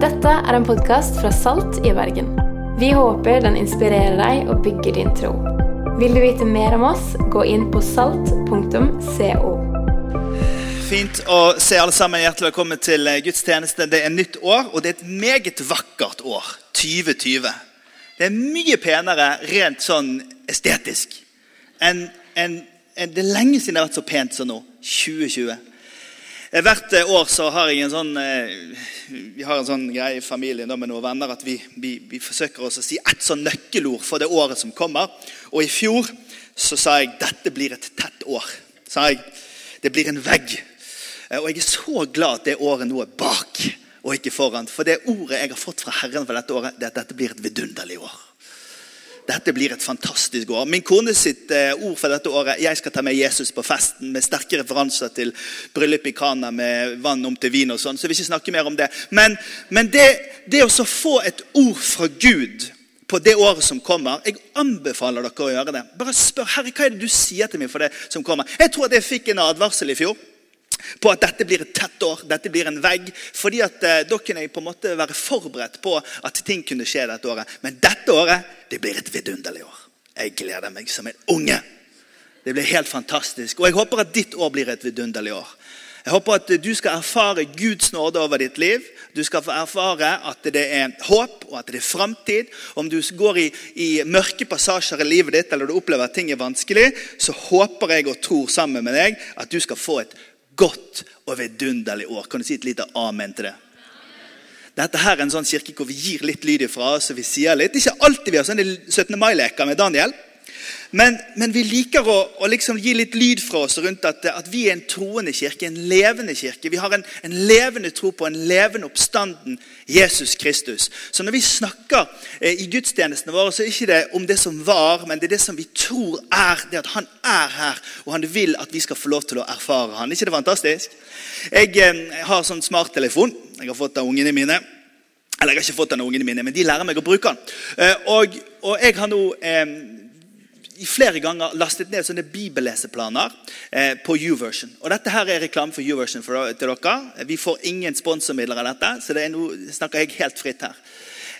Dette er en podkast fra Salt i Bergen. Vi håper den inspirerer deg og bygger din tro. Vil du vite mer om oss, gå inn på salt.co. Fint å se alle sammen. Hjertelig velkommen til Guds gudstjeneste. Det er nytt år, og det er et meget vakkert år. 2020. Det er mye penere rent sånn estetisk enn en, en, det er lenge siden det har vært så pent som nå. 2020. Eh, Hvert eh, år så har jeg en sånn eh, Vi har en sånn greie i familien med noen venner at vi, vi, vi forsøker å si ett sånn nøkkelord for det året som kommer. Og i fjor så sa jeg dette blir et tett år. Sa jeg, Det blir en vegg. Og jeg er så glad at det året nå er bak og ikke foran. For det ordet jeg har fått fra Herren for dette året, det er at dette blir et vidunderlig år. Dette blir et fantastisk år. Min kone sitt eh, ord for dette året jeg skal ta med Jesus på festen, med sterke referanser til bryllup i Kana med vann om til vin og sånn. Så vil ikke snakke mer om det. Men, men det, det å få et ord fra Gud på det året som kommer Jeg anbefaler dere å gjøre det. Bare spør Herre, hva er det du sier til meg for det som kommer. Jeg tror at jeg fikk en advarsel i fjor på at dette blir et tett år, dette blir en vegg. fordi at eh, Da kunne jeg på en måte være forberedt på at ting kunne skje dette året. Men dette året det blir et vidunderlig år. Jeg gleder meg som en unge. Det blir helt fantastisk. Og jeg håper at ditt år blir et vidunderlig år. Jeg håper at du skal erfare Guds nåde over ditt liv. Du skal få erfare at det er håp og at det er framtid. Om du går i, i mørke passasjer i livet ditt eller du opplever at ting er vanskelig, så håper jeg og tror sammen med deg at du skal få et godt og vidunderlig år. Kan du si et lite amen til det? Dette her er en sånn kirke hvor vi gir litt lyd ifra oss, og vi sier litt. Ikke alltid vi har sånne 17. mai-leker med Daniel. Men, men vi liker å, å liksom gi litt lyd fra oss rundt at, at vi er en troende kirke, en levende kirke. Vi har en, en levende tro på en levende oppstanden Jesus Kristus. Så når vi snakker eh, i gudstjenestene våre, så er det ikke om det som var, men det er det som vi tror er det at han er her, og han vil at vi skal få lov til å erfare han. Er ikke det fantastisk? Jeg eh, har sånn smarttelefon. Jeg har fått av ungene mine. Eller jeg har ikke fått den av ungene mine, men de lærer meg å bruke den. Eh, Og, og jeg har nå eh, flere ganger lastet ned sånne bibelleseplaner eh, på YouVersion. Og Dette her er reklame for YouVersion for, til dere. Vi får ingen sponsormidler av dette, så det er noe, snakker jeg helt fritt her.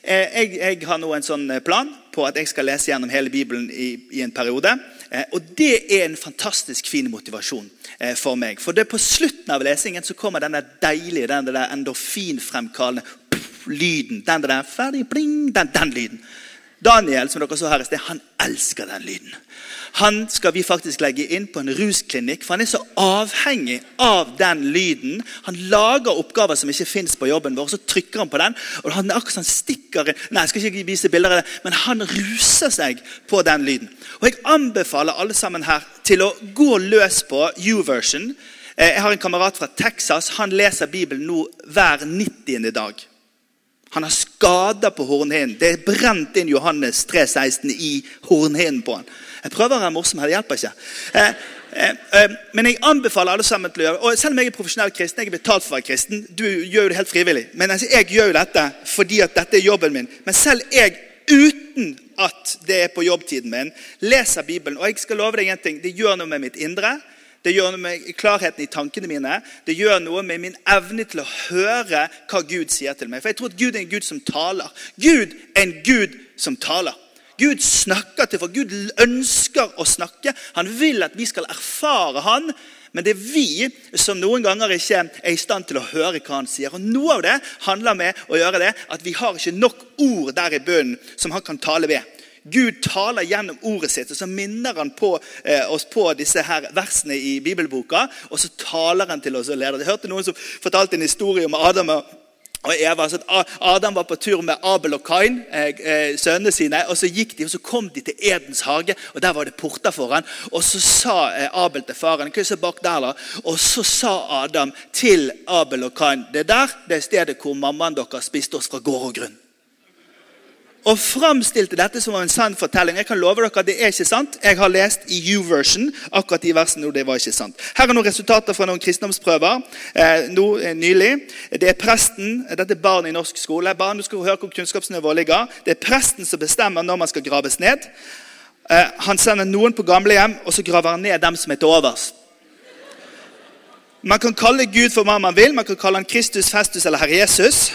Eh, jeg, jeg har nå en sånn eh, plan på at jeg skal lese gjennom hele Bibelen i, i en periode. Eh, og Det er en fantastisk fin motivasjon eh, for meg. For det er på slutten av lesingen så kommer denne deilige, den der endorfinfremkallende lyden. Den der ferdig, bling, den, den lyden. Daniel som dere så her i sted, han elsker den lyden. Han skal vi faktisk legge inn på en rusklinikk, for han er så avhengig av den lyden. Han lager oppgaver som ikke fins på jobben vår, så trykker han på den. og han akkurat sånn stikker. Nei, jeg skal ikke vise bilder av det, men han ruser seg på den lyden. Og Jeg anbefaler alle sammen her til å gå løs på YouVersion. Eh, Jeg har en kamerat fra Texas. Han leser Bibelen nå hver 90. dag. Han har skader på hornhinnen. Det er brent inn Johannes 3,16 i hornhinnen på han. Jeg prøver å være morsom her, det hjelper ikke. Eh, eh, eh, men jeg anbefaler alle sammen til å gjøre og Selv om jeg er profesjonell kristen, jeg er betalt for å være kristen, du gjør jo det helt frivillig. Men altså, jeg gjør jo dette fordi at dette er jobben min. Men selv jeg, uten at det er på jobbtiden min, leser Bibelen. Og jeg skal love deg en ting, det gjør noe med mitt indre. Det gjør noe med klarheten i tankene mine. Det gjør noe med min evne til å høre hva Gud sier til meg. For jeg tror at Gud er en Gud som taler. Gud er en Gud som taler. Gud snakker til for Gud ønsker å snakke. Han vil at vi skal erfare han. Men det er vi som noen ganger ikke er i stand til å høre hva han sier. Og Noe av det handler med å gjøre det at vi har ikke nok ord der i bunnen som han kan tale ved. Gud taler gjennom ordet sitt, og så minner han på, eh, oss på disse her versene i bibelboka. Og så taler han til oss og leder. Jeg hørte noen som fortalte en historie om Adam og Eva, så Adam var på tur med Abel og Kain, eh, eh, sønnene sine. og Så gikk de, og så kom de til Edens hage, og der var det porter foran. Og Så sa eh, Abel til faren hva er bak der da? Og så sa Adam til Abel og Kain det der det er stedet hvor mammaen deres spiste oss fra gård og grunn og framstilte dette som en sann fortelling. Jeg kan love dere at det er ikke sant. Jeg har lest i U-version akkurat de versene hvor det var ikke sant. Her er noen resultater fra noen kristendomsprøver eh, nå eh, nylig. Det er presten, Dette er barn i norsk skole. Barn, du skal høre hvor kunnskapsnivået ligger. Det er presten som bestemmer når man skal graves ned. Eh, han sender noen på gamlehjem, og så graver han ned dem som er til overs. Man kan kalle Gud for hva man vil. Man kan kalle han Kristus, Festus eller Herre Jesus.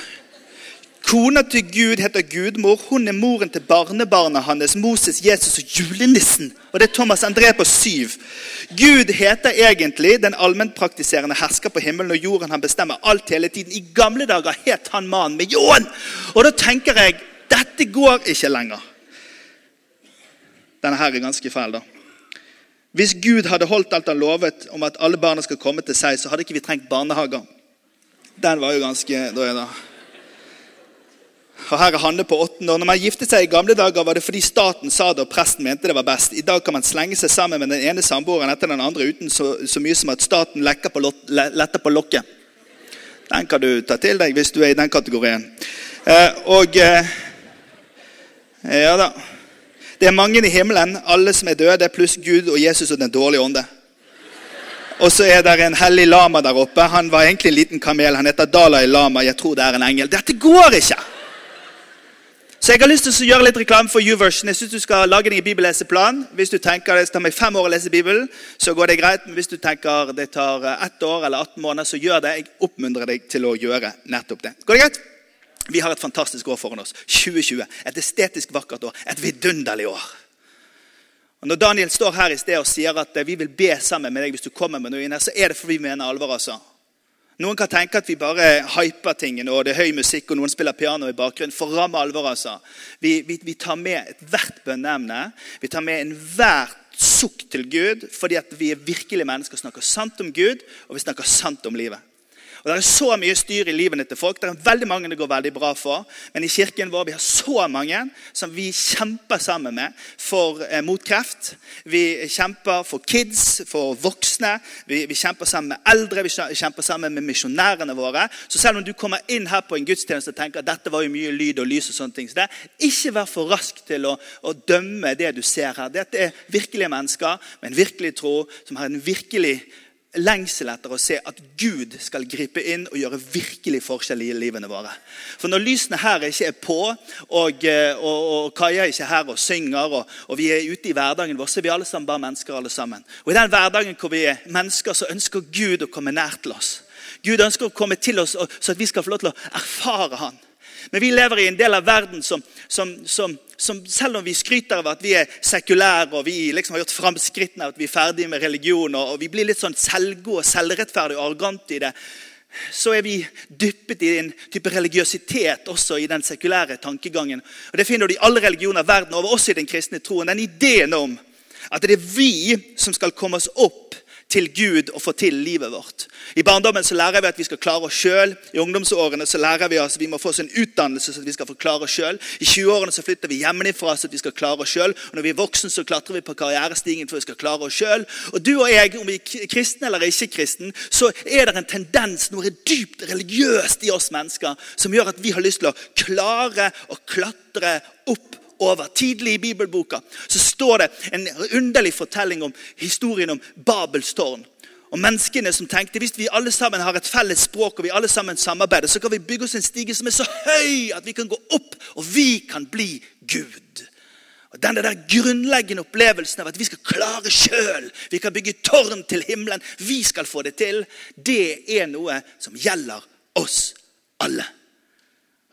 Kona til Gud heter Gudmor. Hun er moren til barnebarna hans, Moses, Jesus og julenissen. Og det er Thomas André på syv. Gud heter egentlig den allmennpraktiserende hersker på himmelen og jorden. Han bestemmer alt hele tiden. I gamle dager het han mannen med ljåen. Og da tenker jeg dette går ikke lenger. Denne her er ganske feil, da. Hvis Gud hadde holdt alt han lovet om at alle barna skal komme til seg, så hadde ikke vi trengt barnehager. Den var jo ganske da er det. Og her er Hanne på åttende år. Når man giftet seg i gamle dager, var det fordi staten sa det og presten mente det var best. I dag kan man slenge seg sammen med den ene samboeren etter den andre uten så, så mye som at staten på, lot, letter på lokket. Den kan du ta til deg hvis du er i den kategorien. Eh, og eh, Ja da. Det er mange i himmelen, alle som er døde, pluss Gud og Jesus og den dårlige ånde. Og så er det en hellig lama der oppe. Han var egentlig en liten kamel. Han heter Dalai Lama. Jeg tror det er en engel. Dette går ikke! Så jeg har lyst til å gjøre litt reklame for YouVersion. Jeg synes du skal lage deg en bibelleseplan. Hvis du tenker det tar meg fem år å lese Bibelen, så går det greit. Men hvis du tenker det tar ett år eller 18 måneder, så gjør det. Jeg oppmuntrer deg til å gjøre nettopp det. Går det greit? Vi har et fantastisk år foran oss. 2020. Et estetisk vakkert år. Et vidunderlig år. Og Når Daniel står her i sted og sier at vi vil be sammen med deg hvis du kommer med noe inn her, så er det fordi vi mener alvor. altså. Noen kan tenke at vi bare hyper tingene, og det er høy musikk, og noen spiller piano i bakgrunnen. For ramme alvor, altså. Vi, vi, vi tar med ethvert bønneemne. Vi tar med enhvert sukk til Gud, fordi at vi er virkelige mennesker og snakker sant om Gud, og vi snakker sant om livet. Og Det er så mye styr i livene til folk. Det er veldig mange det går veldig bra for. Men i kirken vår vi har så mange som vi kjemper sammen med for, eh, mot kreft. Vi kjemper for kids, for voksne. Vi, vi kjemper sammen med eldre, vi kjemper sammen med misjonærene våre. Så selv om du kommer inn her på en gudstjeneste og tenker at dette var jo mye lyd og lys, og sånne ting, så det, ikke vær for rask til å, å dømme det du ser her. Dette er virkelige mennesker med en virkelig tro, som har en virkelig lengsel etter å se at Gud skal gripe inn og gjøre virkelig forskjell i livene våre. For når lysene her ikke er på, og, eh, og, og Kaja er her og synger, og, og, vi er ute i hverdagen vår, så er vi alle sammen bare mennesker. alle sammen. Og I den hverdagen hvor vi er mennesker, så ønsker Gud å komme nær til oss. Gud ønsker å komme til oss så at vi skal få lov til å erfare Han. Men vi lever i en del av verden som, som, som, som selv om vi skryter av at vi er sekulære og vi liksom har gjort framskrittene, at vi er ferdige med religion og vi blir litt sånn selvgode, selvrettferdige og arrogante i det, så er vi dyppet i en type religiøsitet også i den sekulære tankegangen. Og Det finner du i alle religioner verden over, også i den kristne troen. Den ideen om at det er vi som skal komme oss opp til Gud og få til livet vårt. I barndommen så lærer vi at vi skal klare oss sjøl. I ungdomsårene så lærer vi oss at vi må få oss en utdannelse så at vi skal få klare oss sjøl. I 20-årene så flytter vi hjemmefra så at vi skal klare oss sjøl. Når vi er voksen så klatrer vi på karrierestigen for at vi skal klare oss sjøl. Og du og jeg, om vi er kristne eller ikke kristne, så er det en tendens, noe dypt religiøst i oss mennesker, som gjør at vi har lyst til å klare å klatre opp over. Tidlig i bibelboka så står det en underlig fortelling om historien om Babels tårn. Og menneskene som tenkte hvis vi alle sammen har et felles språk og vi alle sammen samarbeider, så kan vi bygge oss en stige som er så høy at vi kan gå opp, og vi kan bli Gud. Og Denne der grunnleggende opplevelsen av at vi skal klare sjøl, vi kan bygge tårn til himmelen, vi skal få det til, det er noe som gjelder oss alle.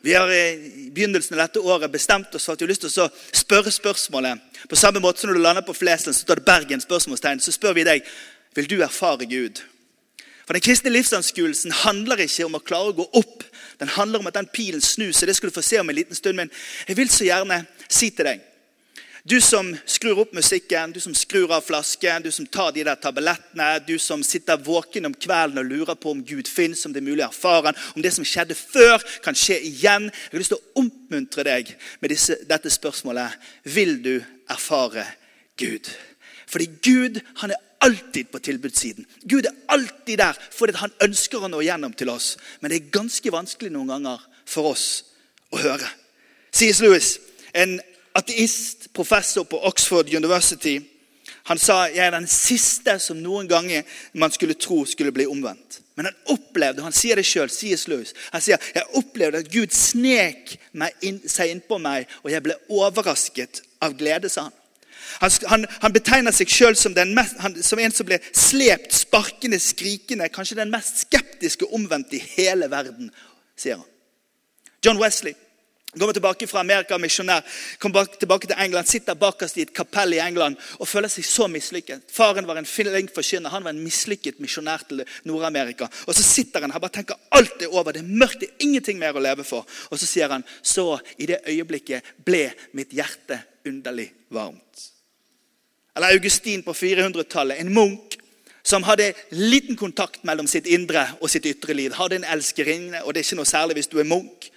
Vi har i begynnelsen av dette året bestemt oss for at vi har lyst til å spørre spørsmålet. På samme måte som når du lander på Flesland, så står det Bergen spørsmålstegn. Så spør vi deg vil du erfare Gud. For Den kristne livsanskuelsen handler ikke om å klare å gå opp. Den handler om at den pilen snus. Det skal du få se om en liten stund. Men jeg vil så gjerne si til deg du som skrur opp musikken, du som skrur av flasken, du som tar de der tablettene, du som sitter våken om kvelden og lurer på om Gud fins, om det er mulig å erfare han, om det som skjedde før, kan skje igjen. Jeg har lyst til å oppmuntre deg med disse, dette spørsmålet. Vil du erfare Gud? Fordi Gud han er alltid på tilbudssiden. Gud er alltid der fordi han ønsker å nå gjennom til oss. Men det er ganske vanskelig noen ganger for oss å høre. C.S. Lewis, en ateist, professor på Oxford University, han sa jeg er den siste som noen ganger man skulle tro skulle bli omvendt. Men han opplevde han sier det selv, C.S. Lewis, han sier, jeg opplevde at Gud snek inn, seg innpå meg, og jeg ble overrasket av glede, sa han. Han, han, han betegner seg sjøl som, som, en som ble slept, sparkende, skrikende, kanskje den mest skeptiske omvendte i hele verden, sier han. John Wesley kommer tilbake fra Amerika, misjonær, kommer tilbake til England, sitter bakerst i et kapell i England og føler seg så mislykket. Faren var en flink forkynner, han var en mislykket misjonær til Nord-Amerika. Og Så sitter han her bare tenker alt er over, det er mørkt, det er ingenting mer å leve for. Og så sier han så i det øyeblikket ble mitt hjerte underlig varmt. Eller Augustin på 400-tallet, en munk som hadde liten kontakt mellom sitt indre og sitt ytre liv. Hadde en elskerinne, og det er ikke noe særlig hvis du er munk.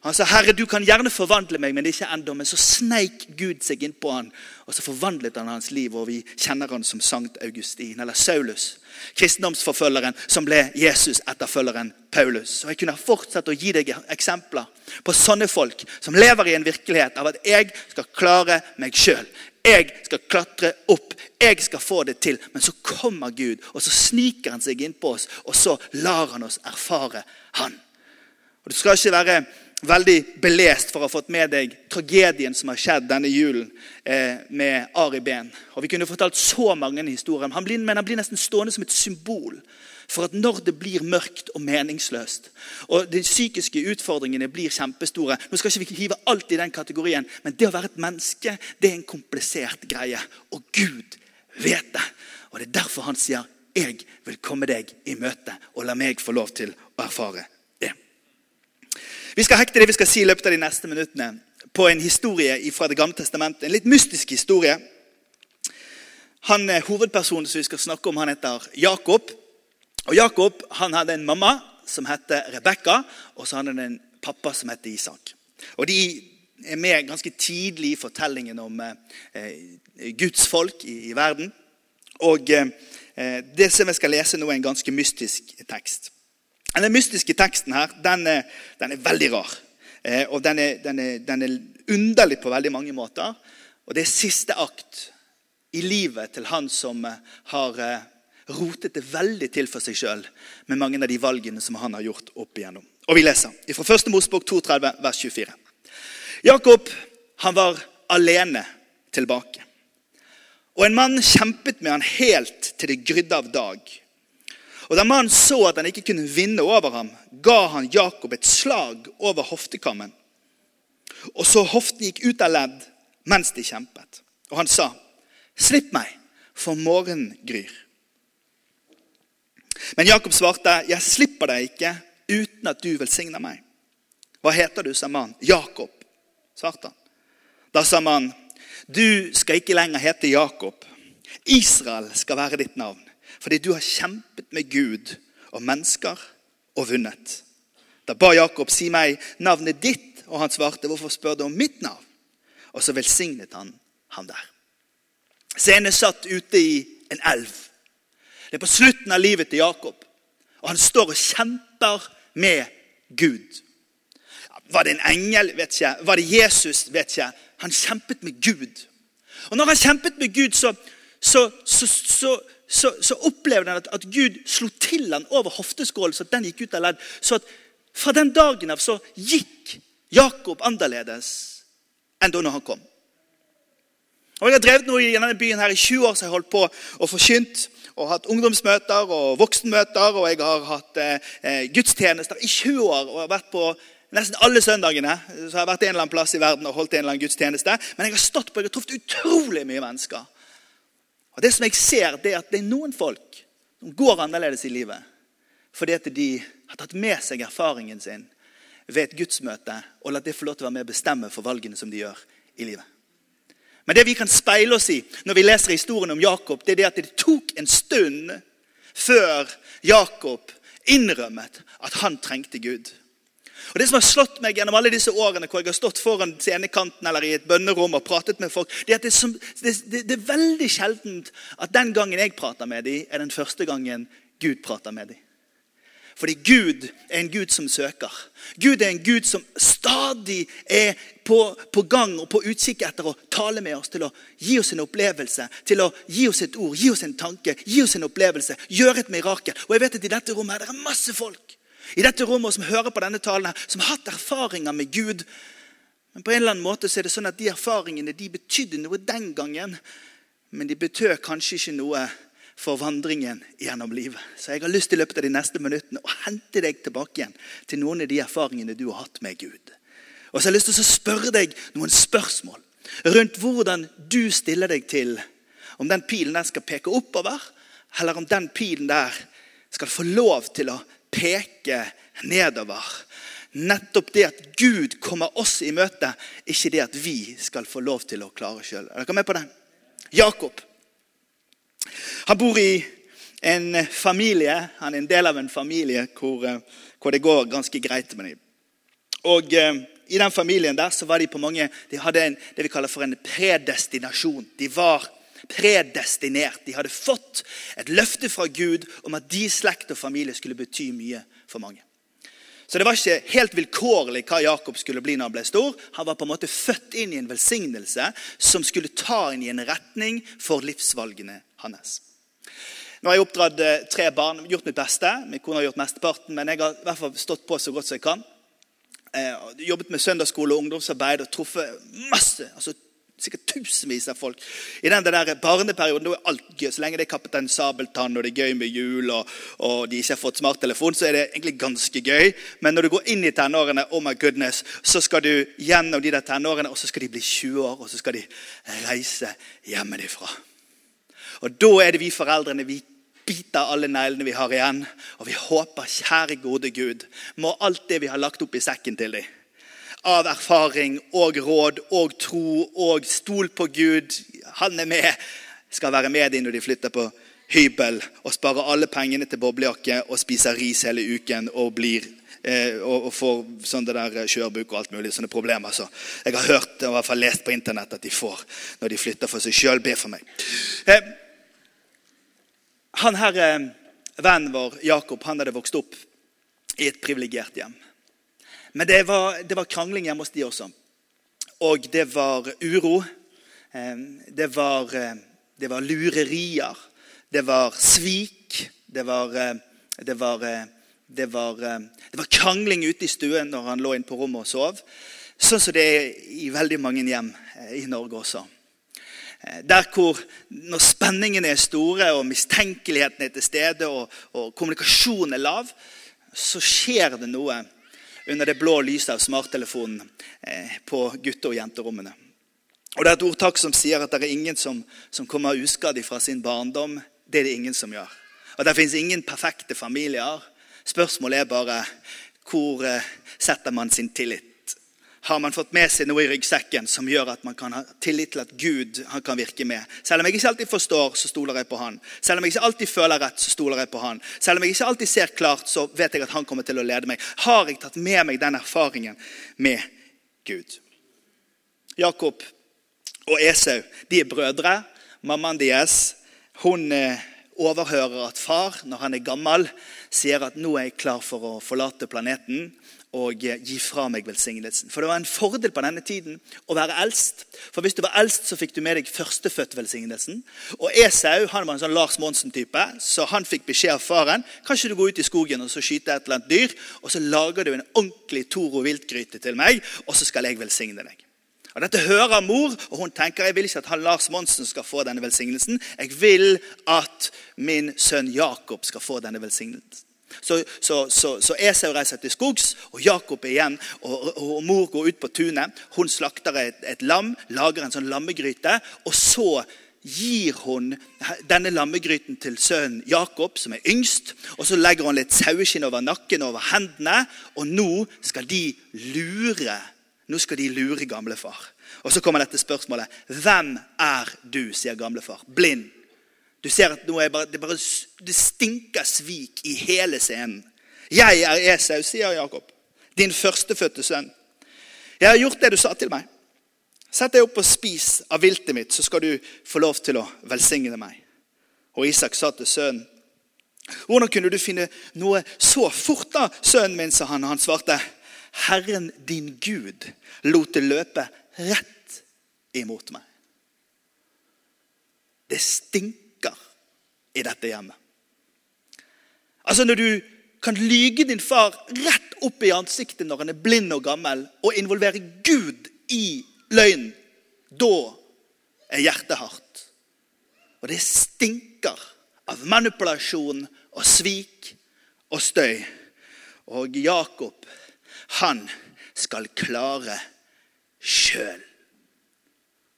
Han sa, 'Herre, du kan gjerne forvandle meg, men det er ikke ennå.' Men så sneik Gud seg inn på han, og så forvandlet han hans liv. Og vi kjenner han som Sankt Augustin, eller Saulus. Kristendomsforfølgeren som ble Jesus-etterfølgeren Paulus. Og Jeg kunne fortsatt å gi deg eksempler på sånne folk som lever i en virkelighet av at jeg skal klare meg sjøl. Jeg skal klatre opp. Jeg skal få det til. Men så kommer Gud, og så sniker han seg innpå oss, og så lar han oss erfare Han. Og Du skal ikke være veldig belest for å ha fått med deg tragedien som har skjedd denne julen eh, med Ari Behn. Og Vi kunne fortalt så mange historier, han blir, men han blir nesten stående som et symbol for at når det blir mørkt og meningsløst, og de psykiske utfordringene blir kjempestore Nå skal ikke vi hive alt i den kategorien, men det å være et menneske det er en komplisert greie. Og Gud vet det. Og Det er derfor han sier 'Jeg vil komme deg i møte', og la meg få lov til å erfare. Vi skal hekte det vi skal si i løpet av de neste minuttene på en historie fra Det gamle testamentet. En litt mystisk historie. Han Hovedpersonen som vi skal snakke om, han heter Jakob. Og Jakob han hadde en mamma som het Rebekka, og så hadde han en pappa som het Isak. Og De er med ganske tidlig i fortellingen om eh, Guds folk i, i verden. Og eh, Det som jeg skal lese nå, er en ganske mystisk tekst. Den mystiske teksten her, den er, den er veldig rar. Eh, og den er, den, er, den er, underlig på veldig mange måter. Og det er siste akt i livet til han som eh, har eh, rotet det veldig til for seg sjøl med mange av de valgene som han har gjort opp igjennom. Og Vi leser fra 1. Mosbok 32, vers 24. Jakob han var alene tilbake. Og en mann kjempet med han helt til det grydde av dag. Og Da mannen så at han ikke kunne vinne over ham, ga han Jakob et slag over hoftekammen. Og så hoften gikk ut av ledd mens de kjempet. Og han sa, 'Slipp meg, for morgenen gryr.' Men Jakob svarte, 'Jeg slipper deg ikke uten at du velsigner meg.' 'Hva heter du?' sa mannen. 'Jakob', svarte han. Da sa mannen, 'Du skal ikke lenger hete Jakob. Israel skal være ditt navn.' Fordi du har kjempet med Gud og mennesker og vunnet. Da ba Jakob, 'Si meg navnet ditt.' Og han svarte, 'Hvorfor spør du om mitt navn?' Og så velsignet han ham der. Scenen satt ute i en elv. Det er på slutten av livet til Jakob. Og han står og kjemper med Gud. Var det en engel? Vet ikke. Var det Jesus? Vet ikke. Han kjempet med Gud. Og når han kjempet med Gud, så, så, så, så opplevde han at, at, Gud slo til han over hofteskålen, så den gikk ut av ledd. Så at fra den dagen av så gikk Jakob annerledes enn da når han kom. Og Jeg har drevet noe i denne byen her i 20 år, så jeg holdt på og forkynt og hatt ungdomsmøter og voksenmøter. Og jeg har hatt eh, gudstjenester i 20 år og har vært på nesten alle søndagene. Så jeg har vært en eller annen plass i verden og holdt en eller annen gudstjeneste. Men jeg har stått på, jeg har truffet utrolig mye mennesker. Og det som jeg ser, det er at det er noen folk som går annerledes i livet. Fordi at de har tatt med seg erfaringen sin ved et gudsmøte og latt det få lov til å være med å bestemme for valgene som de gjør i livet. Men det vi kan speile oss i når vi leser historien om Jakob, det er det at det tok en stund før Jakob innrømmet at han trengte Gud. Og Det som har slått meg gjennom alle disse årene hvor jeg har stått foran scenekanten eller i et bønnerom og pratet med folk, det er at det er, som, det, det, det er veldig sjeldent at den gangen jeg prater med dem, er den første gangen Gud prater med dem. Fordi Gud er en Gud som søker. Gud er en Gud som stadig er på, på, gang og på utkikk etter å tale med oss, til å gi oss en opplevelse, til å gi oss et ord, gi oss en tanke, gi oss en opplevelse, gjøre et mirakel. Og jeg vet at I dette rommet er det masse folk i dette rommet som hører på denne talen, som har hatt erfaringer med Gud. Men på en eller annen måte så er det sånn at de erfaringene de betydde noe den gangen, men de betød kanskje ikke noe for vandringen gjennom livet. Så jeg har lyst til i løpet av de neste minuttene å hente deg tilbake igjen til noen av de erfaringene du har hatt med Gud. Og så har jeg lyst til å spørre deg noen spørsmål rundt hvordan du stiller deg til om den pilen der skal peke oppover, eller om den pilen der skal få lov til å peke nedover. Nettopp det at Gud kommer oss i møte, ikke det at vi skal få lov til å klare sjøl. Er dere med på den? Jakob. Han bor i en familie, han er en del av en familie hvor, eh, hvor det går ganske greit med dem. Og eh, I den familien der så var de på mange, de hadde en, det vi kaller for en predestinasjon. De var predestinert. De hadde fått et løfte fra Gud om at de slekt og familie skulle bety mye for mange. Så det var ikke helt vilkårlig hva Jakob skulle bli når han ble stor. Han var på en måte født inn i en velsignelse som skulle ta inn i en retning for livsvalgene hans. Nå har jeg oppdratt eh, tre barn, gjort mitt beste. Min kone har gjort mesteparten, men jeg har i hvert fall stått på så godt som jeg kan. Jeg jobbet med søndagsskole og ungdomsarbeid og truffet masse, altså sikkert tusenvis av folk. I den der barneperioden da er alt gøy. Så lenge det er Kaptein Sabeltann og det er gøy med jul, og, og, de ikke har fått smarttelefon, så er det egentlig ganske gøy. Men når du går inn i tenårene, oh my goodness, så skal du gjennom de der tenårene, og så skal de bli 20 år, og så skal de reise hjemmefra. Og da er det vi foreldrene vi biter alle neglene vi har igjen. Og vi håper, kjære gode Gud, må alt det vi har lagt opp i sekken til dem av erfaring og råd og tro og stol på Gud. Han er med. Skal være med dem når de flytter på hybel og sparer alle pengene til boblejakke og spiser ris hele uken og blir eh, og, får sånn det der kjørebuk og alt mulig sånne problemer. Så jeg har hørt og i hvert fall lest på internett at de får når de flytter for seg sjøl. Be for meg. Eh, han her, eh, Vennen vår Jakob han hadde vokst opp i et privilegert hjem. Men det var, det var krangling hjemme hos de også. Og det var uro. Det var, det var lurerier. Det var svik. Det var, det var, det var, det var krangling ute i stuen når han lå inne på rommet og sov. Sånn som det er i veldig mange hjem eh, i Norge også. Eh, der hvor når spenningene er store og mistenkeligheten er til stede og, og kommunikasjonen er lav, så skjer det noe under det blå lyset av smarttelefonen eh, på gutte- og jenterommene. Og Det er et ordtak som sier at det er ingen som, som kommer uskadd fra sin barndom. Det er det ingen som gjør. Og Det fins ingen perfekte familier. Spørsmålet er bare hvor eh, setter man sin tillit? Har man fått med seg noe i ryggsekken som gjør at man kan ha tillit til at Gud kan virke med. Selv om jeg ikke alltid forstår, så stoler jeg på han. Selv om jeg ikke alltid føler rett, så stoler jeg på han. Selv om jeg ikke alltid ser klart, så vet jeg at han kommer til å lede meg. Har jeg tatt med meg den erfaringen med Gud? Jakob og Esau de er brødre. Mammaen deres hun eh, overhører at far, når han er gammel, sier at nå er jeg klar for å forlate planeten og gi fra meg velsignelsen. For det var en fordel på denne tiden å være eldst. For hvis du var eldst, så fikk du med deg førstefødtvelsignelsen. Og Esau han var en sånn Lars Monsen-type, så han fikk beskjed av faren kan ikke du gå ut i skogen og så skyte et eller annet dyr, og så lager du en ordentlig Toro viltgryte til meg, og så skal jeg velsigne deg. Og Dette hører mor, og hun tenker jeg vil ikke at han Lars Monsen skal få denne velsignelsen. Jeg vil at min sønn Jakob skal få denne velsignelsen. Så, så, så, så Esau reiser til skogs, og Jakob er igjen. Og, og, og, mor går ut på tunet. Hun slakter et, et lam, lager en sånn lammegryte. Og så gir hun denne lammegryten til sønnen Jakob, som er yngst. Og så legger hun litt saueskinn over nakken og over hendene. Og nå skal de lure Nå skal de lure gamlefar. Og så kommer dette spørsmålet. Hvem er du, sier gamlefar. Blind du ser at bare, det, bare, det stinker svik i hele scenen. Jeg er Esau, sier Jakob, din førstefødte sønn. Jeg har gjort det du sa til meg. Sett deg opp og spis av viltet mitt, så skal du få lov til å velsigne meg. Og Isak sa til sønnen, hvordan kunne du finne noe så fort, da, sønnen min, sa han. Og han svarte, Herren din Gud lot det løpe rett imot meg. Det stinker i dette hjemmet. Altså Når du kan lyge din far rett opp i ansiktet når han er blind og gammel, og involvere Gud i løgnen, da er hjertet hardt. Og det stinker av manipulasjon og svik og støy. Og Jakob, han skal klare sjøl.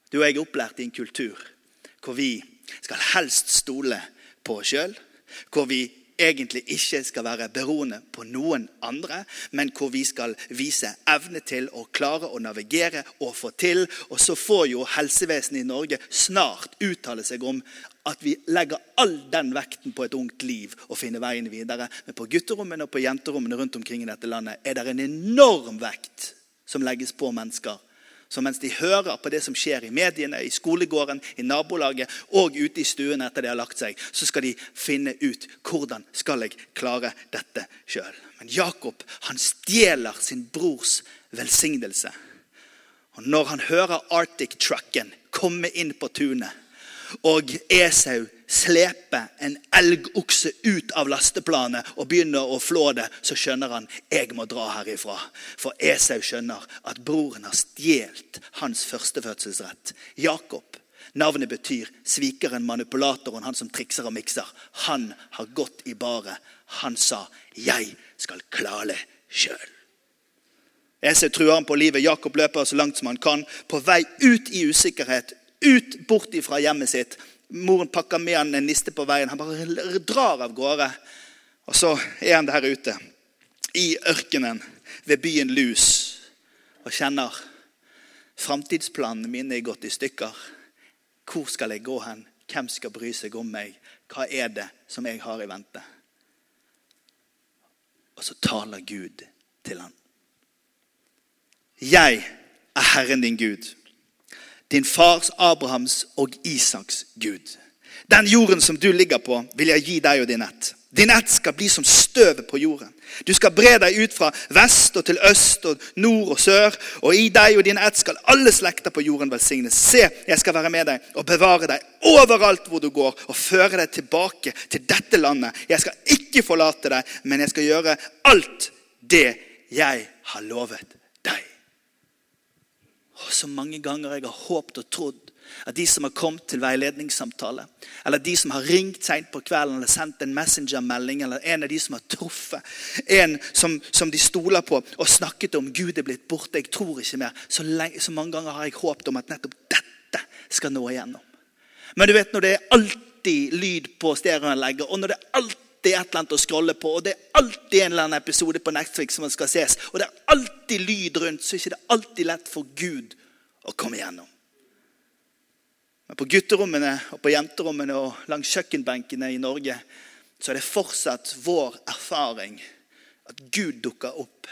Du og jeg er opplært i en kultur hvor vi skal helst stole på oss sjøl. Hvor vi egentlig ikke skal være beroende på noen andre, men hvor vi skal vise evne til å klare å navigere og få til. Og så får jo helsevesenet i Norge snart uttale seg om at vi legger all den vekten på et ungt liv og finner veien videre. Men på gutterommene og på jenterommene rundt omkring i dette landet er det en enorm vekt som legges på mennesker så mens de hører på det som skjer i mediene, i skolegården, i nabolaget og ute i stuen etter de har lagt seg, så skal de finne ut hvordan skal jeg klare dette sjøl. Men Jakob han stjeler sin brors velsignelse. Og Når han hører Arctic Trucken komme inn på tunet, og Esau sleper en elgokse ut av lasteplanet og begynner å flå det, så skjønner han jeg må dra herifra. For Esau skjønner at broren har stjålet hans førstefødselsrett. Jakob, navnet betyr svikeren, manipulatoren, han som trikser og mikser. Han har gått i baret. Han sa 'Jeg skal klare sjøl'. Esau truer han på livet. Jakob løper så langt som han kan, på vei ut i usikkerhet, ut bort ifra hjemmet sitt. Moren pakker med han en niste på veien. Han bare drar av gårde. Og så er han der ute, i ørkenen, ved byen Lus, og kjenner framtidsplanene mine er gått i stykker. Hvor skal jeg gå hen? Hvem skal bry seg om meg? Hva er det som jeg har i vente? Og så taler Gud til han. Jeg er Herren din Gud din fars Abrahams og Isaks Gud. Den jorden som du ligger på, vil jeg gi deg og din ett. Din ett skal bli som støvet på jorden. Du skal bre deg ut fra vest og til øst og nord og sør. Og i deg og din ett skal alle slekter på jorden velsignes. Se, jeg skal være med deg og bevare deg overalt hvor du går, og føre deg tilbake til dette landet. Jeg skal ikke forlate deg, men jeg skal gjøre alt det jeg har lovet deg. Og så mange ganger jeg har håpet og trodd at de som har kommet til veiledningssamtale, eller de som har ringt seint på kvelden eller sendt en messengermelding, eller en av de som har truffet en som, som, de stoler på, og snakket om Gud er blitt borte, jeg tror ikke mer, så, lenge, så mange ganger har jeg håpet om at nettopp dette skal nå igjennom. Men du vet når det er alltid lyd på stereoanlegget, og når det er alltid alltid et eller annet å scrolle på, og det er alltid en eller annen episode på Netflix som skal ses, og det er alltid lyd rundt, så er det ikke alltid lett for Gud å komme igjennom. Men på gutterommene og på jenterommene og langs kjøkkenbenkene i Norge så er det fortsatt vår erfaring at Gud dukker opp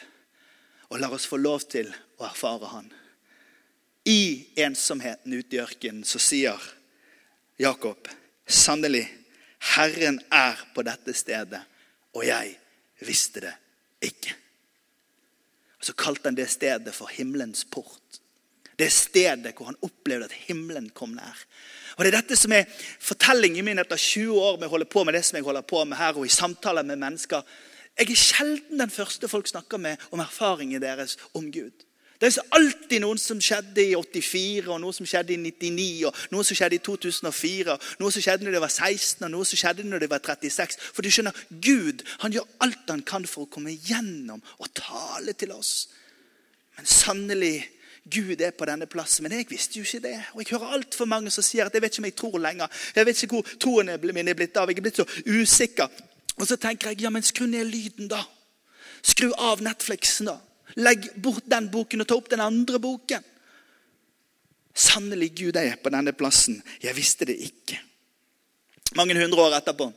og lar oss få lov til å erfare Han. I ensomheten ute i ørkenen så sier Jakob sannelig Herren er på dette stedet, og jeg visste det ikke. Så kalte han det stedet for himmelens port. Det stedet hvor han opplevde at himmelen kom nær. Og Det er dette som er fortellingen min etter 20 år med å holde på med det som jeg holder på med her, og i samtaler med mennesker. Jeg er sjelden den første folk snakker med om erfaringen deres om Gud. Det er alltid noen som skjedde i 84, og noe som skjedde i 99, og noe som skjedde i 2004, og noe som skjedde når de var 16, og noe som skjedde når de var 36. For du skjønner, Gud han gjør alt han kan for å komme gjennom og tale til oss. Men sannelig, Gud er på denne plassen. Men jeg visste jo ikke det. Og jeg hører altfor mange som sier at jeg vet ikke om jeg tror lenger. Jeg vet ikke hvor troen min er blitt av. Jeg er blitt så usikker. Og så tenker jeg ja, men skru ned lyden, da. Skru av Netflixen, da. Legg bort den boken og ta opp den andre boken. Sannelig, Gud er på denne plassen. Jeg visste det ikke. Mange hundre år etterpå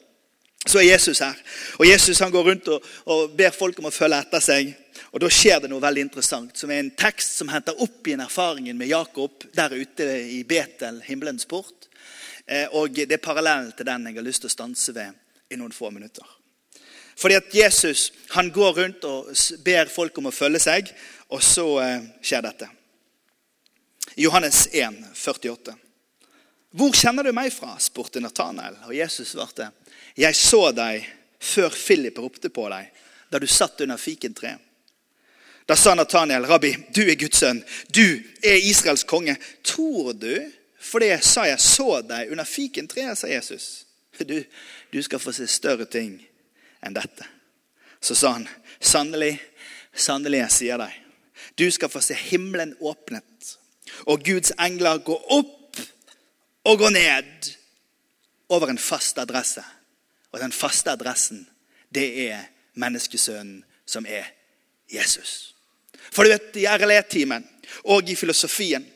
så er Jesus her. Og Jesus han går rundt og, og ber folk om å følge etter seg. Og Da skjer det noe veldig interessant, som er en tekst som henter opp igjen erfaringen med Jakob der ute i Betel, himmelens port. Eh, og Det er parallellen til den jeg har lyst til å stanse ved i noen få minutter. Fordi at Jesus han går rundt og ber folk om å følge seg, og så eh, skjer dette. Johannes 1, 48. Hvor kjenner du meg fra? spurte Nathanael. Og Jesus svarte, jeg så deg før Philip ropte på deg, da du satt under fikentreet. Da sa Nathanael, rabbi, du er Guds sønn, du er Israels konge. Tror du? For det sa jeg så deg under fikentreet, sa Jesus. du, du skal få se større ting enn dette. Så sa han, sannelig, sannelig, jeg sier deg, du skal få se himmelen åpnet, og Guds engler gå opp og gå ned over en fast adresse. Og den faste adressen, det er menneskesønnen som er Jesus. For du vet, i RLE-timen og i filosofien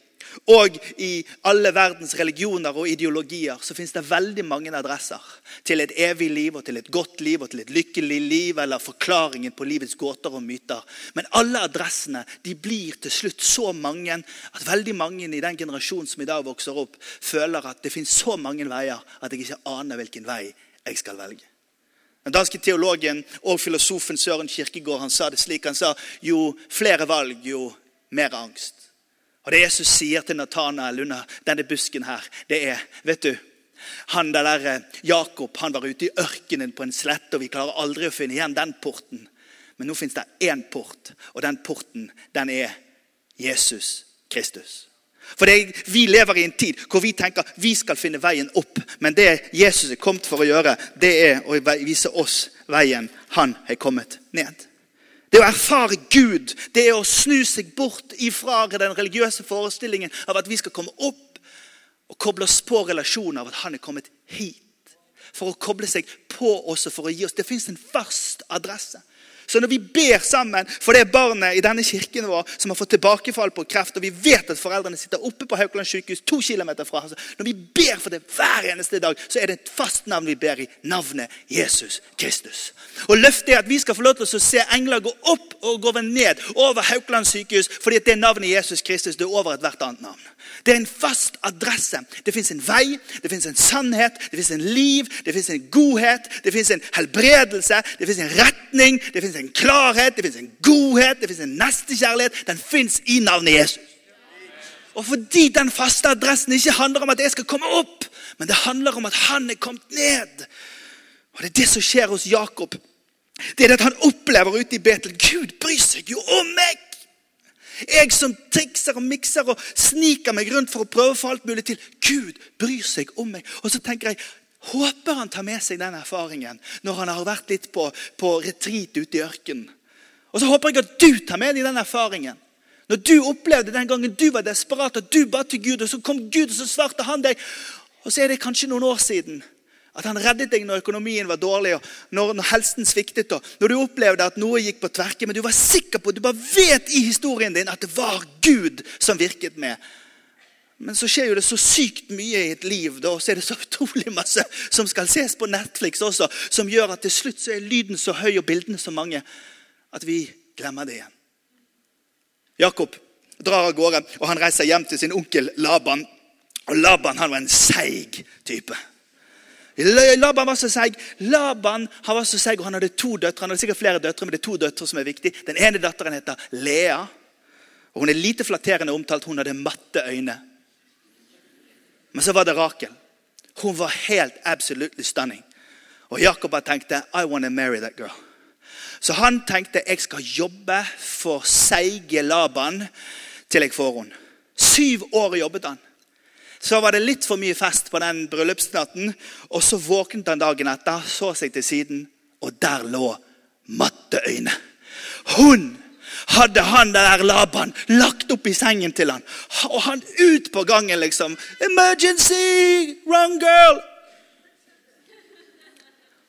og i alle verdens religioner og ideologier så finnes det veldig mange adresser til et evig liv og til et godt liv og til et lykkelig liv eller forklaringen på livets gåter og myter. Men alle adressene de blir til slutt så mange at veldig mange i den generasjonen som i dag vokser opp, føler at det finnes så mange veier at jeg ikke aner hvilken vei jeg skal velge. Den danske teologen og filosofen Søren Kirkegård han sa det slik. Han sa jo flere valg, jo mer angst. Og Det Jesus sier til Nathanael under denne busken, her, det er vet du, han der der Jakob han var ute i ørkenen på en slette, og vi klarer aldri å finne igjen den porten. Men nå fins det én port, og den porten den er Jesus Kristus. For det, Vi lever i en tid hvor vi tenker vi skal finne veien opp. Men det Jesus er kommet for å gjøre, det er å vise oss veien han er kommet ned. Det å erfare Gud, det er å snu seg bort ifra den religiøse forestillingen av at vi skal komme opp og koble oss på relasjonen av at han er kommet hit. For å koble seg på oss og for å gi oss. Det fins en fast adresse. Så når vi ber sammen for det barnet i denne kirken vår som har fått tilbakefall på kreft, og vi vet at foreldrene sitter oppe på Haukeland sykehus to kilometer fra altså, Når vi ber for det hver eneste dag, så er det et fast navn vi ber i. Navnet Jesus Kristus. Og Løftet er at vi skal få lov til å se engler gå opp og gå ned over Haukeland sykehus, fordi at det navnet Jesus Kristus det er over ethvert annet navn. Det er en fast adresse. Det fins en vei, det fins en sannhet, det fins en liv, det fins en godhet, det fins en helbredelse, det fins en retning, det fins en klarhet, det fins en godhet, det fins en nestekjærlighet. Den fins i navnet Jesus. Og fordi den faste adressen ikke handler om at jeg skal komme opp, men det handler om at han er kommet ned. Og Det er det som skjer hos Jakob. Det er det at han opplever ute i Betel. Gud bryr seg jo om meg! Jeg som trikser og mikser og sniker meg rundt for å prøve å få alt mulig til. Gud bryr seg om meg. Og så tenker jeg, Håper han tar med seg den erfaringen når han har vært litt på, på retreat ute i ørkenen. Og så håper jeg at du tar med deg den erfaringen. Når du opplevde den gangen du var desperat, og du ba til Gud, og så kom Gud og så svarte han deg. Og så er det kanskje noen år siden at han reddet deg når økonomien var dårlig, og når, når helsen sviktet. og Når du opplevde at noe gikk på tverke, men du var sikker på, du bare vet i historien din at det var Gud som virket med. Men så skjer jo det så sykt mye i et liv, og så er det så utrolig masse som skal ses på Netflix også, som gjør at til slutt så er lyden så høy og bildene så mange at vi glemmer det igjen. Jakob drar av gårde, og han reiser hjem til sin onkel Laban. Og Laban han var en seig type. Laban var så seig. Laban han var så seig, og han hadde to døtre. Han hadde sikkert flere døtre, men det er to døtre som er viktige. Den ene datteren heter Lea. og Hun er lite flatterende omtalt. Hun hadde matte øyne. Men så var det Rakel. Hun var helt absolutely stunning. Og Jakob tenkte I want to marry that girl. Så han tenkte jeg skal jobbe for seige Laban til jeg får henne. Syv år jobbet han så var det litt for mye fest på den bryllupsnatten. Og så våknet han dagen etter, så seg til siden, og der lå matteøyne. Hun hadde han der Laban lagt opp i sengen til han. Og han ut på gangen, liksom. 'Emergency! Wrong girl!'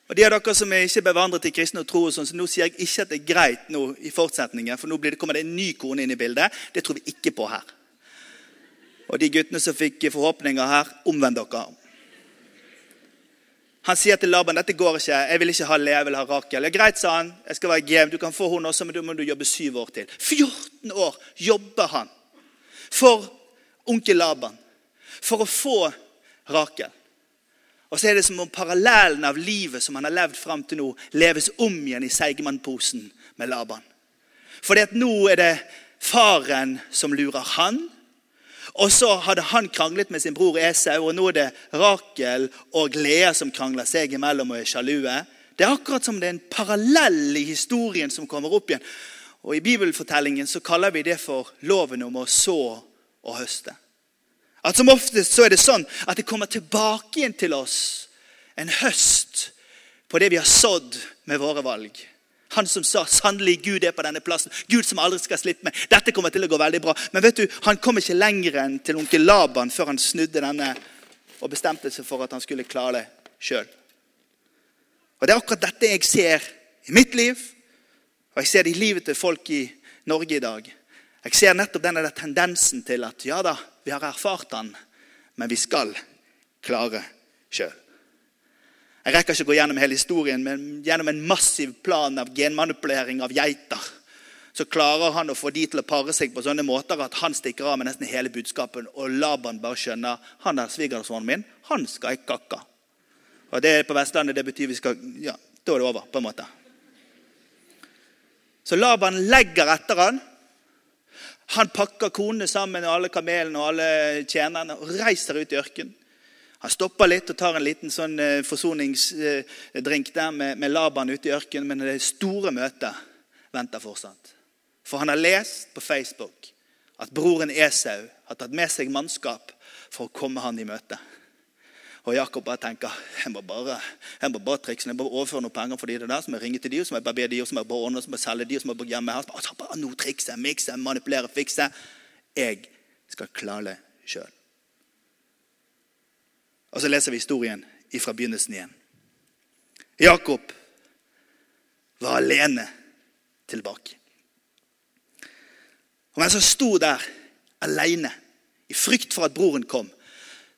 Og de av dere som er ikke bevandret i kristne og tro, sånn, så nå sier jeg ikke at det er greit nå i fortsetningen, for nå det, kommer det en ny kone inn i bildet. Det tror vi ikke på her. Og de guttene som fikk forhåpninger her, omvend dere. Han sier til Laban dette går ikke, jeg vil ikke ha Le, jeg vil ha Rakel. Ja, greit, sa han. jeg skal være game, Du kan få hun også, men da må du jobbe syv år til. 14 år jobber han for onkel Laban for å få Rakel. Og så er det som om parallellen av livet som han har levd fram til nå, leves om igjen i Seigmann-posen med Laban. Fordi at nå er det faren som lurer han, og så hadde han kranglet med sin bror Esau, og nå er det Rakel og Lea som krangler seg imellom og er sjalue. Det er akkurat som det er en parallell i historien som kommer opp igjen. Og I bibelfortellingen så kaller vi det for loven om å så og høste. At Som oftest så er det sånn at det kommer tilbake igjen til oss en høst på det vi har sådd med våre valg. Han som sa 'sannelig Gud er på denne plassen'. Gud som aldri skal slippe meg. Dette kommer til å gå veldig bra. Men vet du, han kom ikke lenger enn til onkel Laban før han snudde denne og bestemte seg for at han skulle klare det sjøl. Det er akkurat dette jeg ser i mitt liv, og jeg ser det i livet til folk i Norge i dag. Jeg ser nettopp denne tendensen til at ja da, vi har erfart han, men vi skal klare sjøl. Jeg rekker ikke å gå gjennom hele historien, men gjennom en massiv plan av genmanipulering av geiter så klarer han å få de til å pare seg på sånne måter at han stikker av med nesten hele budskapen, og Laban bare skjønner han er svigersønnen min, han skal jeg kakke. Og det på Vestlandet det betyr vi skal Ja, da er det over, på en måte. Så Laban legger etter han. Han pakker konene sammen og alle kamelene og alle tjenerne og reiser ut i ørkenen. Han stopper litt og tar en liten sånn eh, forsoningsdrink der med, med Laban ute i ørkenen, men det store møtet venter fortsatt. For han har lest på Facebook at broren Esau har tatt med seg mannskap for å komme han i møte. Og Jakob bare tenker jeg må bare, jeg må bare trikse, jeg må overføre noen penger for de der, så må jeg ringe til de, så må jeg bare be de, så må jeg bare ordne, så må jeg selge de, så må jeg bare gjemme her. Så bare, bare noe trikse, mikse, manipulere, fikse. Jeg skal klare det sjøl. Og så leser vi historien fra begynnelsen igjen. Jakob var alene tilbake. Og mens han sto der alene, i frykt for at broren kom,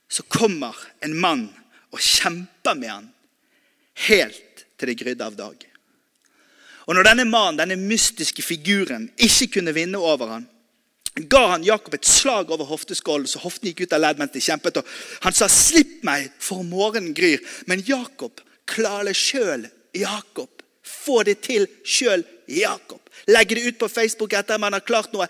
så kommer en mann og kjemper med han helt til det grydde av dag. Og når denne mannen, denne mystiske figuren, ikke kunne vinne over han, ga han Jakob et slag over hofteskålen, så hoften gikk ut av ledd mens de kjempet. og Han sa, 'Slipp meg, for morgenen gryr.' Men Jakob klarer sjøl. Jakob. Få det til sjøl. Jakob. Legge det ut på Facebook etter at man har klart noe.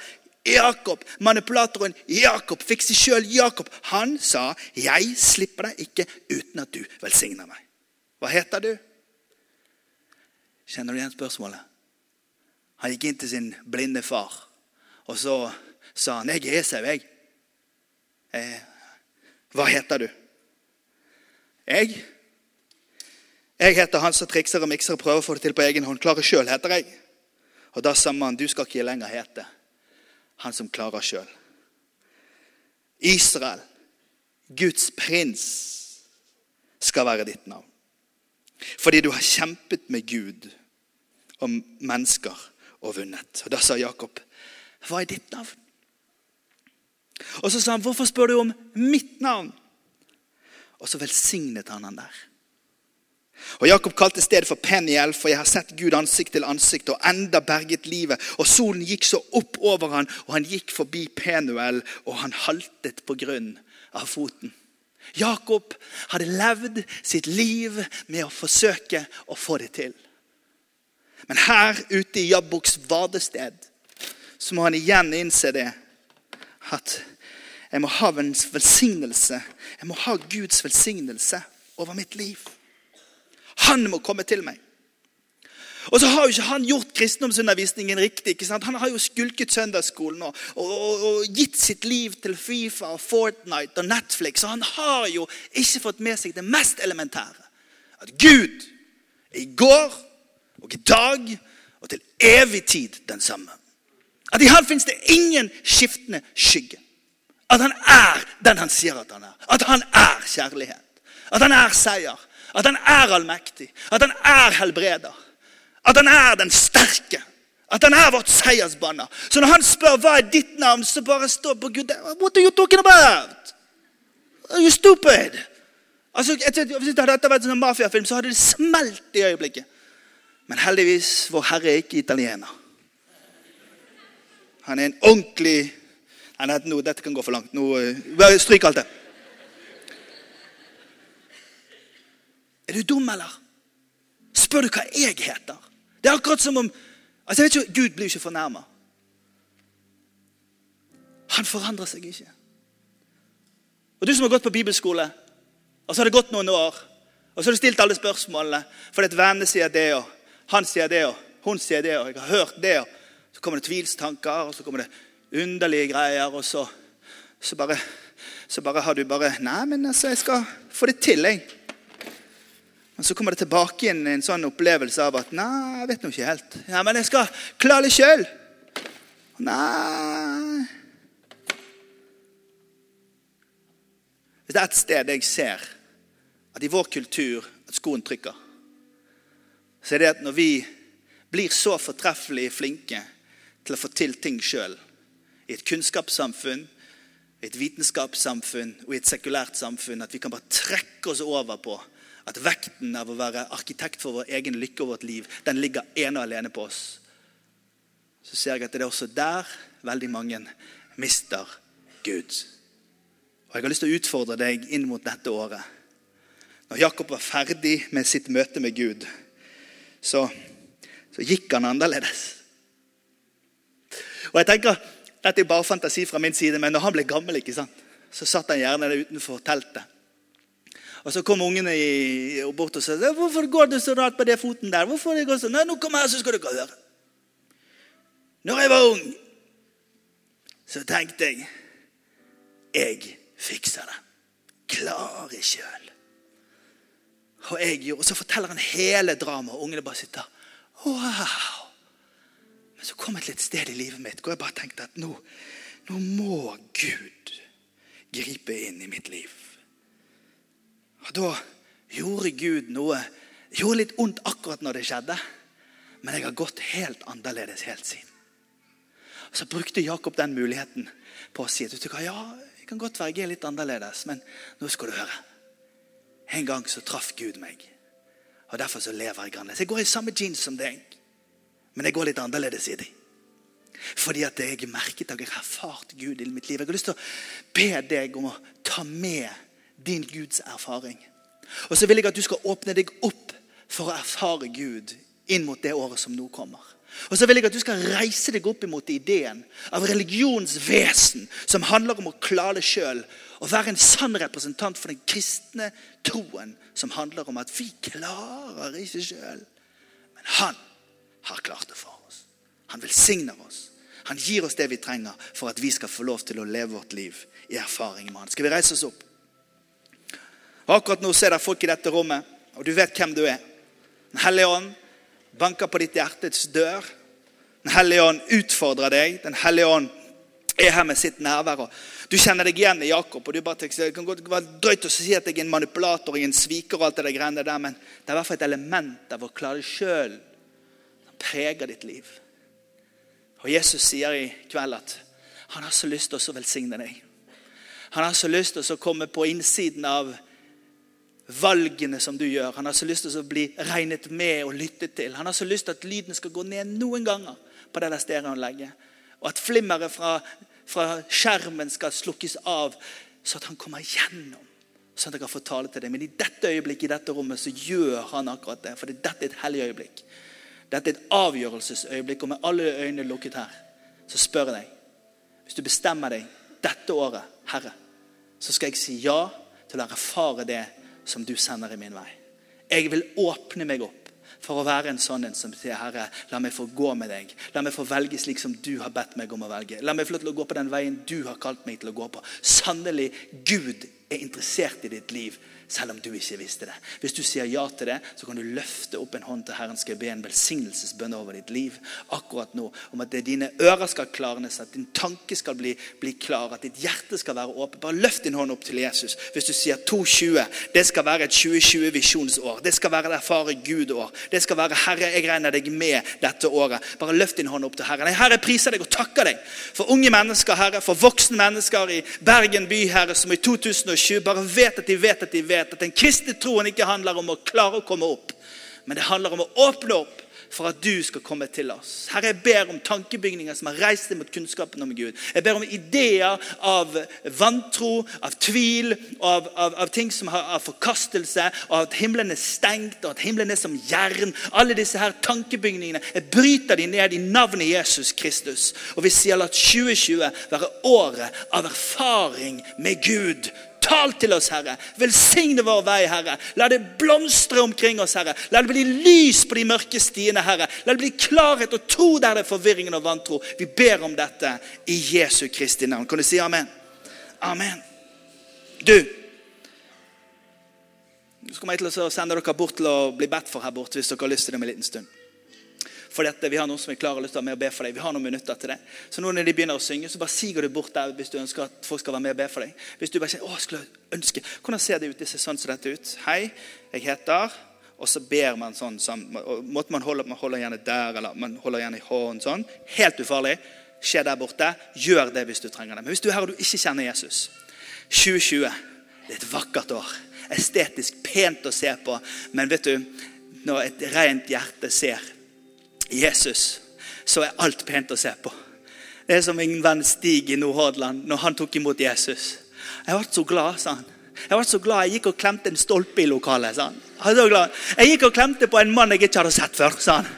Jakob, manipulatoren Jakob, fikse sjøl Jakob. Han sa, 'Jeg slipper deg ikke uten at du velsigner meg'. Hva heter du? Kjenner du igjen spørsmålet? Han gikk inn til sin blinde far, og så sa han, 'Jeg er Esau, jeg'. Eh, hva heter du? Jeg? Jeg heter han som trikser og mikser og prøver å få det til på egen hånd. Klarer sjøl, heter jeg. Og da sa man, du skal ikke lenger hete han som klarer sjøl. Israel, Guds prins, skal være ditt navn. Fordi du har kjempet med Gud og mennesker og vunnet. Og Da sa Jakob, hva er ditt navn? Og så sa han, 'Hvorfor spør du om mitt navn?' Og så velsignet han han der. Og Jakob kalte stedet for Peniel, for jeg har sett Gud ansikt til ansikt og enda berget livet. Og solen gikk så opp over han, og han gikk forbi Penuel, og han haltet på grunn av foten. Jakob hadde levd sitt liv med å forsøke å få det til. Men her ute i Jabboks vadested så må han igjen innse det at jeg må ha en velsignelse. Jeg må ha Guds velsignelse over mitt liv. Han må komme til meg. Og så har jo ikke han gjort kristendomsundervisningen riktig. ikke sant? Han har jo skulket søndagsskolen og, og, og, og, gitt sitt liv til Fifa og Fortnite og Netflix. Og han har jo ikke fått med seg det mest elementære. At Gud er i går og i dag og til evig tid den samme. At i han finnes det ingen skiftende skygge. At han er den han sier at han er. At han er kjærlighet. At han er seier. At han er allmektig. At han er helbreder. At han er den sterke. At han er vårt seiersbanner. Så når han spør hva er ditt navn, så bare stå på Gud. What are you talking about? Are you stupid? Altså, Hvis dette hadde vært en mafiafilm, så hadde det smelt i øyeblikket. Men heldigvis, vår Herre er ikke italiener. Han er en ordentlig Nei, nå, dette kan gå for langt. Nå, uh, stryk alt det. Er du dum, eller? Spør du hva jeg heter? Det er akkurat som om altså jeg vet ikke, Gud blir ikke fornærma. Han forandrer seg ikke. Og Du som har gått på bibelskole, og så har det gått noen år, og så har du stilt alle spørsmålene fordi at vennene sier det, og han sier det, og hun sier det, og jeg har hørt det. og Så kommer det tvilstanker, og så kommer det underlige greier, og så, så, bare, så bare har du bare Nei, men altså, jeg skal få det til, jeg. Men så kommer det tilbake igjen en sånn opplevelse av at Nei, jeg vet nå ikke helt. Ja, Men jeg skal klare det sjøl. Nei Hvis det er et sted jeg ser at i vår kultur at skoen trykker, så er det at når vi blir så fortreffelig flinke til å få til ting sjøl, i et kunnskapssamfunn, i et vitenskapssamfunn og i et sekulært samfunn, at vi kan bare trekke oss over på at vekten av å være arkitekt for vår egen lykke og vårt liv, den ligger ene og alene på oss. Så ser jeg at det er også der veldig mange mister Gud. Og Jeg har lyst til å utfordre deg inn mot dette året. Når Jakob var ferdig med sitt møte med Gud, så, så gikk han annerledes. Og jeg tenker, Dette er bare fantasi fra min side, men når han ble gammel, ikke sant, så satt han gjerne der utenfor teltet. Og Så kom ungene i, bort og sa 'Hvorfor går du så rart på den foten der?' Hvorfor det går så? Nei, nå kommer her, så skal du høre. Når jeg var ung, så tenkte jeg jeg fikser det. Klarer sjøl. Og jeg gjorde, og så forteller han hele dramaet, og ungene bare sitter Wow! Men så kom jeg et litt sted i livet mitt hvor jeg bare tenkte at nå, nå må Gud gripe inn i mitt liv. Og da gjorde Gud noe gjorde litt vondt akkurat når det skjedde, men jeg har gått helt annerledes helt siden. Og Så brukte Jakob den muligheten på å si at ja, jeg kan godt være litt annerledes, men nå skal du høre. En gang så traff Gud meg, og derfor så lever jeg annerledes. Jeg går i samme jeans som deg, men jeg går litt annerledes i dem. Fordi at jeg merket at jeg har erfart Gud i mitt liv. Jeg har lyst til å be deg om å ta med din Guds erfaring. Og så vil jeg at du skal åpne deg opp for å erfare Gud inn mot det året som nå kommer. Og så vil jeg at du skal reise deg opp imot ideen av religionens vesen, som handler om å klare det sjøl. Og være en sann representant for den kristne troen, som handler om at vi klarer ikke sjøl. Men han har klart det for oss. Han velsigner oss. Han gir oss det vi trenger for at vi skal få lov til å leve vårt liv i erfaring med han. Skal vi reise oss opp? Og Akkurat nå er det folk i dette rommet, og du vet hvem du er. Den hellige ånd banker på ditt hjertets dør. Den hellige ånd utfordrer deg. Den hellige ånd er her med sitt nærvær. Du kjenner deg igjen i Jakob. og du bare tenker, Det kan godt være drøyt å si at jeg er en manipulator og en sviker, og alt det greiene der, men det er i hvert fall et element av å klare det sjøl preger ditt liv. Og Jesus sier i kveld at han har så lyst til å velsigne deg. Han har så lyst til å komme på innsiden av valgene som du gjør. Han har så lyst til å bli regnet med og lyttet til. Han har så lyst til at lyden skal gå ned noen ganger på det der stereoanlegget. Og at flimmeret fra, fra, skjermen skal slukkes av, så at han kommer gjennom. Sånn at jeg kan få tale til deg. Men i dette øyeblikket i dette rommet så gjør han akkurat det. For dette er et hellig øyeblikk. Dette er et avgjørelsesøyeblikk. Og med alle øynene lukket her, så spør jeg deg Hvis du bestemmer deg dette året, Herre, så skal jeg si ja til å erfare det som du sender i min vei. Jeg vil åpne meg opp for å være en sånn en som sier, Herre, la meg få gå med deg. La meg få velge slik som du har bedt meg om å velge. La meg få lov til å gå på den veien du har kalt meg til å gå på. Sannelig, Gud er interessert i ditt liv selv om du ikke visste det. Hvis du sier ja til det, så kan du løfte opp en hånd til Herren skal be en velsignelsesbønn over ditt liv akkurat nå. Om at dine ører skal klarnes, at din tanke skal bli, bli klar, at ditt hjerte skal være åpent. Bare løft din hånd opp til Jesus. Hvis du sier 220, det skal være et 2020-visjonsår. Det skal være et erfare Gud-år. Det skal være Herre, jeg regner deg med dette året. Bare løft din hånd opp til Herren. Herre, priser deg og takker deg for unge mennesker, Herre, for voksne mennesker i Bergen by, Herre, som i 2020 bare vet at de vet at de vet vet at den kristne troen ikke handler om å klare å komme opp, men det handler om å åpne opp for at du skal komme til oss. Herre, jeg ber om tankebygninger som har reist deg mot kunnskapen om Gud. Jeg ber om ideer av vantro, av tvil, av, av, av ting som har av forkastelse, og at himmelen er stengt, og at himmelen er som jern. Alle disse her tankebygningene. Jeg bryter de ned i navnet Jesus Kristus. Og vi sier la 2020 være året av erfaring med Gud Tal til oss, Herre. Velsigne vår vei, Herre. La det blomstre omkring oss, Herre. La det bli lys på de mørke stiene, Herre. La det bli klarhet og tro der det er forvirringen og vantro. Vi ber om dette i Jesu Kristi navn. Kan du si amen? Amen. Du, Så kommer jeg til å sende dere bort til å bli bedt for her borte hvis dere har lyst til det om en liten stund. For dette, Vi har noen som er klare og lyst til å være med og be for deg. Vi har noen minutter til det. Så nå når de begynner å synge, så bare siger du bort der hvis du ønsker at folk skal være med og be for deg. Hvis du bare sier, å, skulle ønske, Hvordan ser det ut? Det ser sånn som dette ut. Hei, jeg heter Og så ber man sånn. sånn Måtte man holde, man holder gjerne der, eller man holder gjerne i hånden sånn. Helt ufarlig. Skje der borte. Gjør det hvis du trenger det. Men hvis du er her og du ikke kjenner Jesus 2020 det er et vakkert år. Estetisk pent å se på. Men vet du, når et rent hjerte ser Jesus, så er alt pent å se på. Det er som min venn Stig i Nordhordland når han tok imot Jesus. Jeg ble så glad, sa han. Jeg ble så glad, jeg gikk og klemte en stolpe i lokalet. sa han. Jeg, jeg gikk og klemte på en mann jeg ikke hadde sett før. sa han.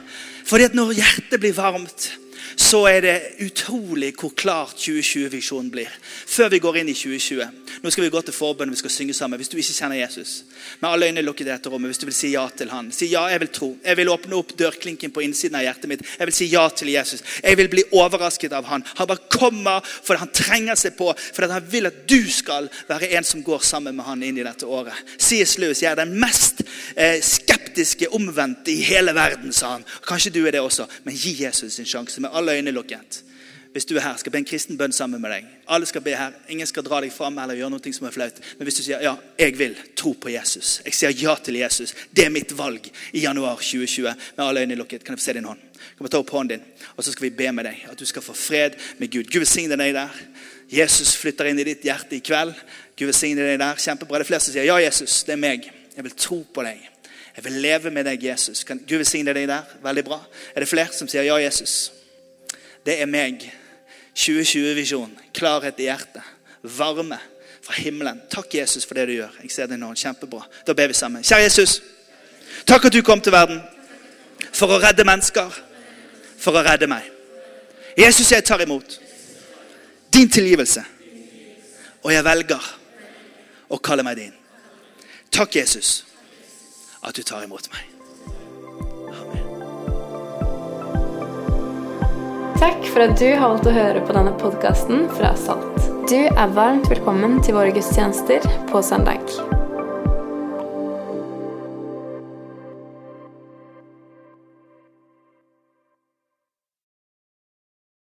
Fordi at når hjertet blir varmt, så er det utrolig hvor klart 2020-visjonen blir. Før vi går inn i 2020. Nå skal vi gå til forbønn vi skal synge sammen. Hvis du ikke kjenner Jesus, med alle øynene lukket i dette rommet, hvis du vil si ja til han, si ja, jeg vil tro. Jeg vil åpne opp dørklinken på innsiden av hjertet mitt. Jeg vil si ja til Jesus. Jeg vil bli overrasket av han. Han bare kommer fordi han trenger seg på, fordi han vil at du skal være en som går sammen med han inn i dette året. C.S. Lewis jeg er den mest eh, skeptiske omvendte i hele verden, sa han. Kanskje du er det også, men gi Jesus en sjanse. med alle øyne lukket. Hvis du er her, skal be en kristen bønn sammen med deg. Alle skal be her. Ingen skal dra deg fram eller gjøre noe som er flaut. Men hvis du sier ja, jeg vil tro på Jesus, jeg sier ja til Jesus, det er mitt valg i januar 2020, med alle øyne lukket, kan jeg få se din hånd? Kan vi ta opp hånden din, og så skal vi be med deg at du skal få fred med Gud. Gud velsigne deg der. Jesus flytter inn i ditt hjerte i kveld. Gud velsigne deg der. Kjempebra. Det er flere som sier ja, Jesus, det er meg. Jeg vil tro på deg. Jeg vil leve med deg, Jesus. Kan Gud velsigne deg der? Veldig bra. Er det flere som sier ja, Jesus? Det er meg. 2020-visjon. Klarhet i hjertet. Varme fra himmelen. Takk, Jesus, for det du gjør. Jeg ser det nå. Kjempebra. Da ber vi sammen. Kjære Jesus. Takk at du kom til verden for å redde mennesker. For å redde meg. Jesus, jeg tar imot din tilgivelse. Og jeg velger å kalle meg din. Takk, Jesus, at du tar imot meg. Takk for at du har valgt å høre på denne podkasten fra Salt. Du er varmt velkommen til våre gudstjenester på søndag.